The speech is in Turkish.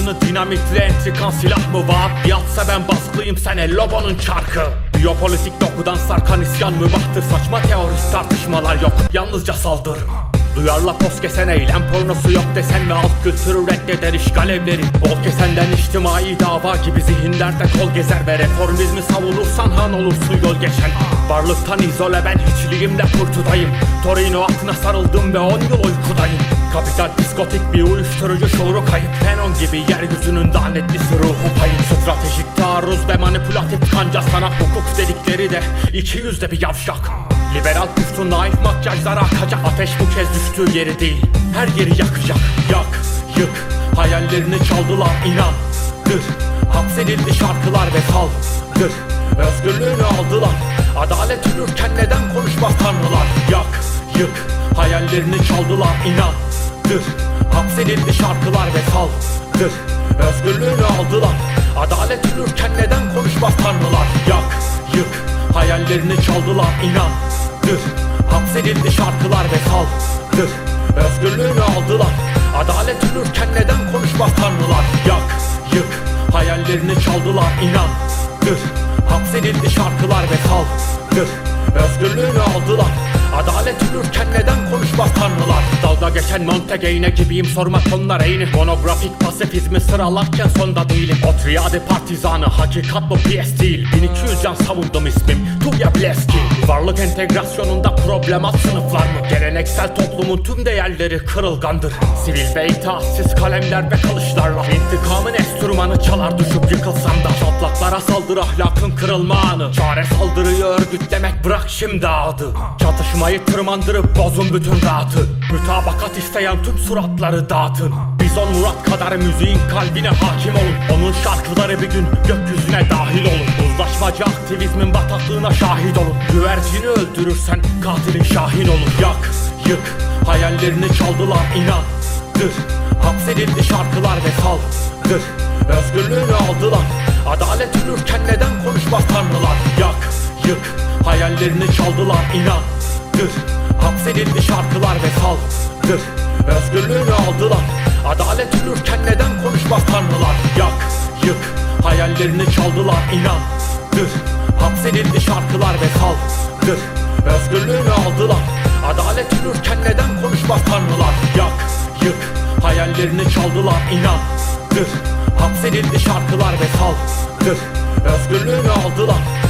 şarkını dinamitle entrikan silah mı var? Yatsa ben baskılıyım sen el lobanın çarkı. Biyopolitik dokudan sarkan isyan mübahtır Saçma teorist tartışmalar yok. Yalnızca saldır Duyarla poz kesen eylem pornosu yok desen ve alt kültürü reddeder işgal evleri. Bol kesenden içtimai dava gibi zihinlerde kol gezer ve reformizmi savunursan han olursun yol geçen. Varlıktan izole ben hiçliğimle kurtudayım. Torino atına sarıldım ve on yıl uykudayım. Kapital psikotik bir uyuşturucu şuuru kayıp Venom gibi yeryüzünün lanetlisi ruhu payı Stratejik taarruz ve manipülatif kanca sanat hukuk dedikleri de iki yüzde bir yavşak Liberal püftü naif makyajlara akacak Ateş bu kez düştüğü yeri değil. Her yeri yakacak. Yak, yık. Hayallerini çaldılar inandır Hapsedildi şarkılar ve saldır. Özgürlüğünü aldılar. Adalet ölürken neden konuşmaz tanrılar? Yak, yık. Hayallerini çaldılar inandır Hapsedildi şarkılar ve saldır. Özgürlüğünü aldılar. Adalet ölürken neden konuşmaz tanrılar? Yak, yık. Hayallerini çaldılar inandır Hapsedildi şarkılar ve saldır Özgürlüğünü aldılar. Adalet ölürken neden konuşmaz tanrılar? Yak, yık Hayallerini çaldılar inandır Hapsedildi şarkılar ve saldır Özgürlüğünü aldılar. Adalet ölürken neden konuşmaz tanrılar? Dalga geçen Montaigne gibiyim sorma tonlar aynı Monografik pasifizmi sıralarken sonda değilim. O triade partizanı hakikat bu piyes değil. 1200 can savundum ismim. Tuya Bleski Varlık entegrasyonunda problemat sınıflar mı? Geleneksel toplumun tüm değerleri kırılgandır. Sivil ve itaatsiz kalemler ve kılıçlarla İntikamın enstrümanı çalar düşüp yıkılsam da Çatlaklara saldırı ahlakın kırılma anı. Çare saldırıyı örgütlemek bırak şimdi adı. Çatışmayı tırmandırıp bozun bütün rahatı. Mütabakat isteyen tüm suratları dağıtın. Bizon Murat kadar müziğin kalbine hakim olun. Onun şarkıları bir gün olun Uzlaşmacı aktivizmin bataklığına şahit olun Güvercini öldürürsen katilin şahin olur. Yak, yık, hayallerini çaldılar inandır Hapsedildi şarkılar ve saldır. Özgürlüğünü aldılar. Adalet ölürken neden konuşmaz tanrılar? Yak, yık, hayallerini çaldılar inandır Hapsedildi şarkılar ve saldır. Özgürlüğünü aldılar. Adalet ölürken neden konuşmaz tanrılar? Yak, yık, hayallerini çaldılar inandır Hapsedildi şarkılar ve saldır Özgürlüğünü aldılar. Adalet ölürken neden konuşmaz tanrılar? Yak, yık, hayallerini çaldılar inandır Hapsedildi şarkılar ve saldır Özgürlüğünü aldılar